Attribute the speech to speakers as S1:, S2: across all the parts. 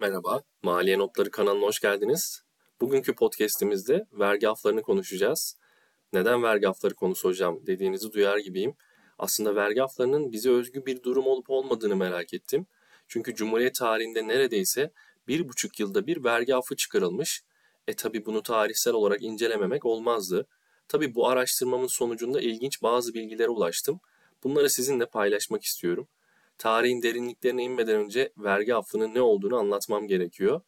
S1: Merhaba, Maliye Notları kanalına hoş geldiniz. Bugünkü podcast'imizde vergi aflarını konuşacağız. Neden vergi afları konusu hocam dediğinizi duyar gibiyim. Aslında vergi aflarının bize özgü bir durum olup olmadığını merak ettim. Çünkü Cumhuriyet tarihinde neredeyse bir buçuk yılda bir vergi affı çıkarılmış. E tabi bunu tarihsel olarak incelememek olmazdı. Tabi bu araştırmamın sonucunda ilginç bazı bilgilere ulaştım. Bunları sizinle paylaşmak istiyorum. Tarihin derinliklerine inmeden önce vergi affının ne olduğunu anlatmam gerekiyor.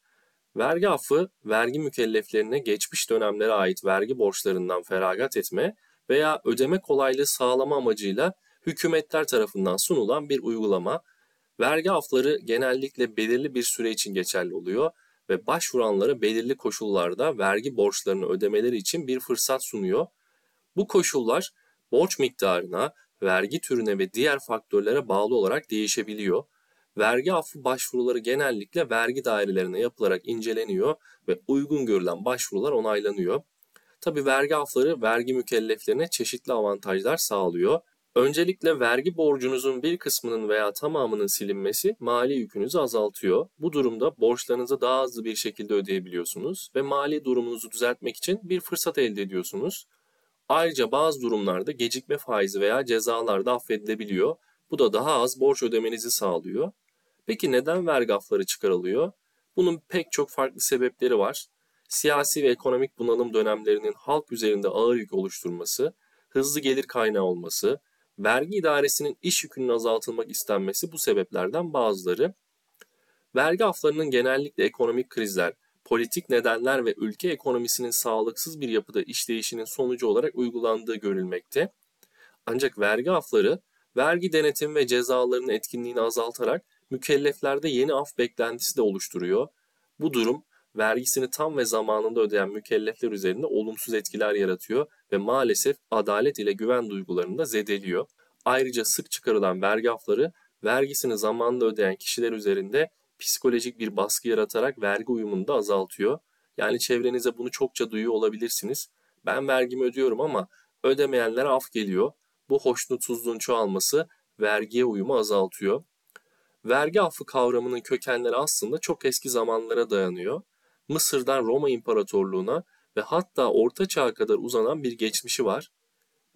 S1: Vergi affı, vergi mükelleflerine geçmiş dönemlere ait vergi borçlarından feragat etme veya ödeme kolaylığı sağlama amacıyla hükümetler tarafından sunulan bir uygulama. Vergi afları genellikle belirli bir süre için geçerli oluyor ve başvuranlara belirli koşullarda vergi borçlarını ödemeleri için bir fırsat sunuyor. Bu koşullar borç miktarına, vergi türüne ve diğer faktörlere bağlı olarak değişebiliyor. Vergi affı başvuruları genellikle vergi dairelerine yapılarak inceleniyor ve uygun görülen başvurular onaylanıyor. Tabi vergi affları vergi mükelleflerine çeşitli avantajlar sağlıyor. Öncelikle vergi borcunuzun bir kısmının veya tamamının silinmesi mali yükünüzü azaltıyor. Bu durumda borçlarınızı daha hızlı bir şekilde ödeyebiliyorsunuz ve mali durumunuzu düzeltmek için bir fırsat elde ediyorsunuz. Ayrıca bazı durumlarda gecikme faizi veya cezalar da affedilebiliyor. Bu da daha az borç ödemenizi sağlıyor. Peki neden vergi afları çıkarılıyor? Bunun pek çok farklı sebepleri var. Siyasi ve ekonomik bunalım dönemlerinin halk üzerinde ağır yük oluşturması, hızlı gelir kaynağı olması, vergi idaresinin iş yükünün azaltılmak istenmesi bu sebeplerden bazıları. Vergi aflarının genellikle ekonomik krizler, politik nedenler ve ülke ekonomisinin sağlıksız bir yapıda işleyişinin sonucu olarak uygulandığı görülmekte. Ancak vergi afları vergi denetim ve cezalarının etkinliğini azaltarak mükelleflerde yeni af beklentisi de oluşturuyor. Bu durum vergisini tam ve zamanında ödeyen mükellefler üzerinde olumsuz etkiler yaratıyor ve maalesef adalet ile güven duygularını da zedeliyor. Ayrıca sık çıkarılan vergi afları vergisini zamanında ödeyen kişiler üzerinde psikolojik bir baskı yaratarak vergi uyumunu da azaltıyor. Yani çevrenize bunu çokça duyuyor olabilirsiniz. Ben vergimi ödüyorum ama ödemeyenlere af geliyor. Bu hoşnutsuzluğun çoğalması vergiye uyumu azaltıyor. Vergi affı kavramının kökenleri aslında çok eski zamanlara dayanıyor. Mısır'dan Roma İmparatorluğu'na ve hatta Orta Çağ'a kadar uzanan bir geçmişi var.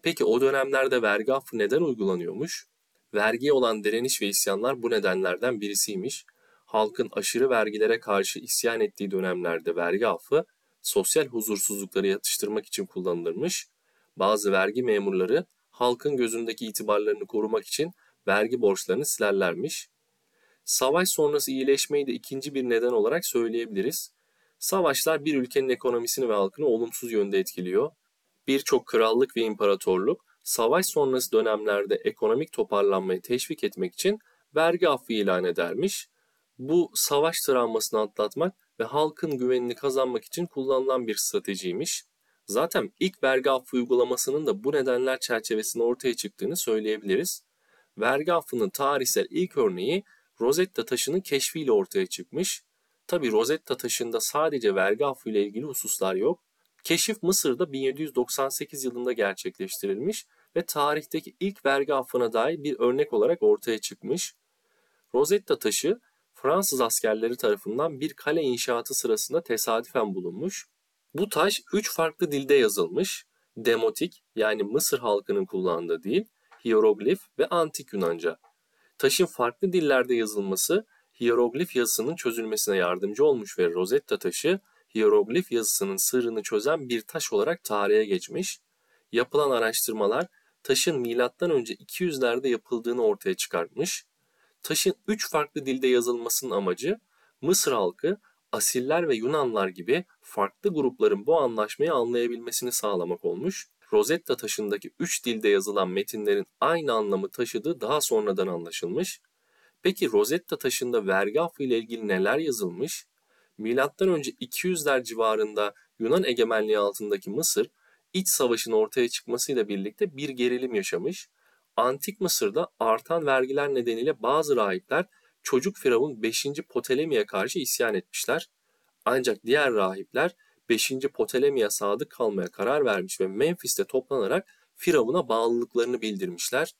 S1: Peki o dönemlerde vergi affı neden uygulanıyormuş? Vergiye olan direniş ve isyanlar bu nedenlerden birisiymiş halkın aşırı vergilere karşı isyan ettiği dönemlerde vergi affı sosyal huzursuzlukları yatıştırmak için kullanılırmış. Bazı vergi memurları halkın gözündeki itibarlarını korumak için vergi borçlarını silerlermiş. Savaş sonrası iyileşmeyi de ikinci bir neden olarak söyleyebiliriz. Savaşlar bir ülkenin ekonomisini ve halkını olumsuz yönde etkiliyor. Birçok krallık ve imparatorluk savaş sonrası dönemlerde ekonomik toparlanmayı teşvik etmek için vergi affı ilan edermiş bu savaş travmasını atlatmak ve halkın güvenini kazanmak için kullanılan bir stratejiymiş. Zaten ilk vergi affı uygulamasının da bu nedenler çerçevesinde ortaya çıktığını söyleyebiliriz. Vergi affının tarihsel ilk örneği Rosetta taşının keşfiyle ortaya çıkmış. Tabi Rosetta taşında sadece vergi affı ile ilgili hususlar yok. Keşif Mısır'da 1798 yılında gerçekleştirilmiş ve tarihteki ilk vergi affına dair bir örnek olarak ortaya çıkmış. Rosetta taşı Fransız askerleri tarafından bir kale inşaatı sırasında tesadüfen bulunmuş. Bu taş üç farklı dilde yazılmış. Demotik yani Mısır halkının kullandığı dil, hieroglif ve antik Yunanca. Taşın farklı dillerde yazılması hieroglif yazısının çözülmesine yardımcı olmuş ve Rosetta taşı hieroglif yazısının sırrını çözen bir taş olarak tarihe geçmiş. Yapılan araştırmalar taşın M.Ö. 200'lerde yapıldığını ortaya çıkartmış. Taşın üç farklı dilde yazılmasının amacı Mısır halkı Asiller ve Yunanlar gibi farklı grupların bu anlaşmayı anlayabilmesini sağlamak olmuş. Rosetta taşındaki üç dilde yazılan metinlerin aynı anlamı taşıdığı daha sonradan anlaşılmış. Peki Rosetta taşında vergi affı ile ilgili neler yazılmış? Milattan önce 200'ler civarında Yunan egemenliği altındaki Mısır, iç savaşın ortaya çıkmasıyla birlikte bir gerilim yaşamış Antik Mısır'da artan vergiler nedeniyle bazı rahipler çocuk firavun 5. Ptolemy'e karşı isyan etmişler. Ancak diğer rahipler 5. Ptolemy'e sadık kalmaya karar vermiş ve Memphis'te toplanarak Firavun'a bağlılıklarını bildirmişler.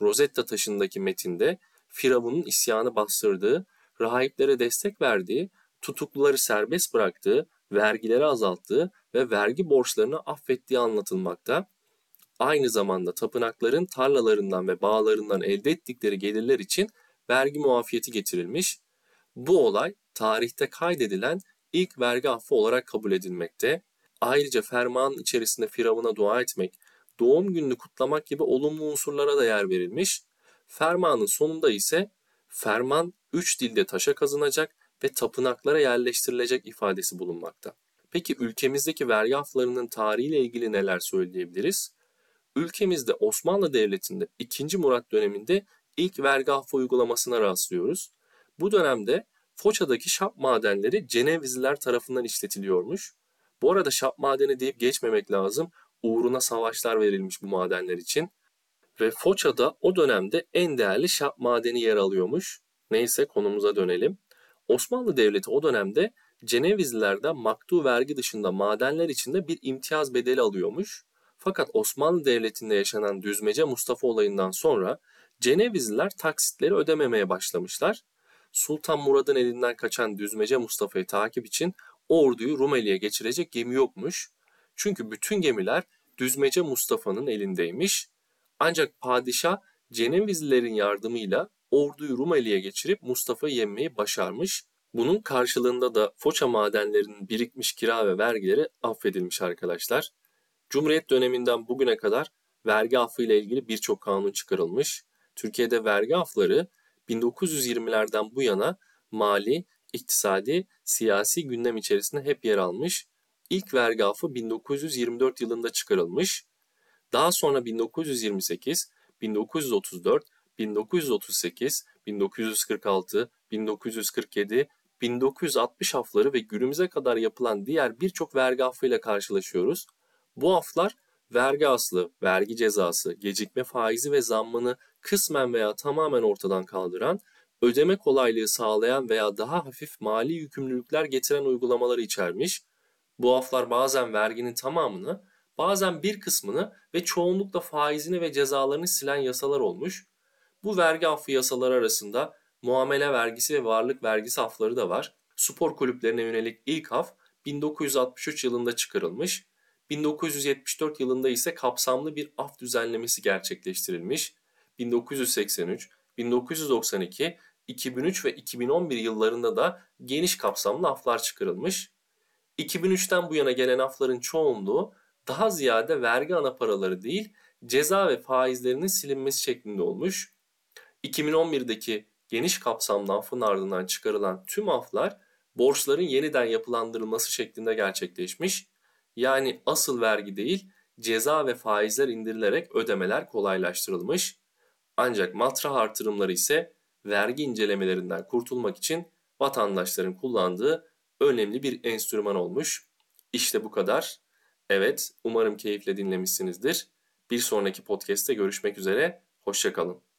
S1: Rosetta taşındaki metinde Firavun'un isyanı bastırdığı, rahiplere destek verdiği, tutukluları serbest bıraktığı, vergileri azalttığı ve vergi borçlarını affettiği anlatılmakta. Aynı zamanda tapınakların tarlalarından ve bağlarından elde ettikleri gelirler için vergi muafiyeti getirilmiş. Bu olay tarihte kaydedilen ilk vergi affı olarak kabul edilmekte. Ayrıca fermanın içerisinde Firavun'a dua etmek, doğum gününü kutlamak gibi olumlu unsurlara da yer verilmiş. Fermanın sonunda ise ferman üç dilde taşa kazınacak ve tapınaklara yerleştirilecek ifadesi bulunmakta. Peki ülkemizdeki vergi aflarının tarihiyle ilgili neler söyleyebiliriz? Ülkemizde Osmanlı Devleti'nde 2. Murat döneminde ilk vergi affı uygulamasına rastlıyoruz. Bu dönemde Foça'daki şap madenleri Cenevizliler tarafından işletiliyormuş. Bu arada şap madeni deyip geçmemek lazım. Uğruna savaşlar verilmiş bu madenler için. Ve Foça'da o dönemde en değerli şap madeni yer alıyormuş. Neyse konumuza dönelim. Osmanlı Devleti o dönemde Cenevizlilerden maktu vergi dışında madenler içinde bir imtiyaz bedeli alıyormuş. Fakat Osmanlı Devleti'nde yaşanan düzmece Mustafa olayından sonra Cenevizliler taksitleri ödememeye başlamışlar. Sultan Murad'ın elinden kaçan düzmece Mustafa'yı takip için orduyu Rumeli'ye geçirecek gemi yokmuş. Çünkü bütün gemiler düzmece Mustafa'nın elindeymiş. Ancak padişah Cenevizlilerin yardımıyla orduyu Rumeli'ye geçirip Mustafa'yı yenmeyi başarmış. Bunun karşılığında da Foça madenlerinin birikmiş kira ve vergileri affedilmiş arkadaşlar. Cumhuriyet döneminden bugüne kadar vergi affı ile ilgili birçok kanun çıkarılmış. Türkiye'de vergi affları 1920'lerden bu yana mali, iktisadi, siyasi gündem içerisinde hep yer almış. İlk vergi affı 1924 yılında çıkarılmış. Daha sonra 1928, 1934, 1938, 1946, 1947, 1960 afları ve günümüze kadar yapılan diğer birçok vergi affıyla karşılaşıyoruz. Bu aflar vergi aslı, vergi cezası, gecikme faizi ve zammını kısmen veya tamamen ortadan kaldıran, ödeme kolaylığı sağlayan veya daha hafif mali yükümlülükler getiren uygulamaları içermiş. Bu aflar bazen verginin tamamını, bazen bir kısmını ve çoğunlukla faizini ve cezalarını silen yasalar olmuş. Bu vergi affı yasaları arasında muamele vergisi ve varlık vergisi afları da var. Spor kulüplerine yönelik ilk af 1963 yılında çıkarılmış 1974 yılında ise kapsamlı bir af düzenlemesi gerçekleştirilmiş. 1983, 1992, 2003 ve 2011 yıllarında da geniş kapsamlı aflar çıkarılmış. 2003'ten bu yana gelen afların çoğunluğu daha ziyade vergi ana paraları değil, ceza ve faizlerinin silinmesi şeklinde olmuş. 2011'deki geniş kapsamlı affın ardından çıkarılan tüm aflar borçların yeniden yapılandırılması şeklinde gerçekleşmiş. Yani asıl vergi değil, ceza ve faizler indirilerek ödemeler kolaylaştırılmış. Ancak matrah artırımları ise vergi incelemelerinden kurtulmak için vatandaşların kullandığı önemli bir enstrüman olmuş. İşte bu kadar. Evet, umarım keyifle dinlemişsinizdir. Bir sonraki podcast'te görüşmek üzere. Hoşçakalın.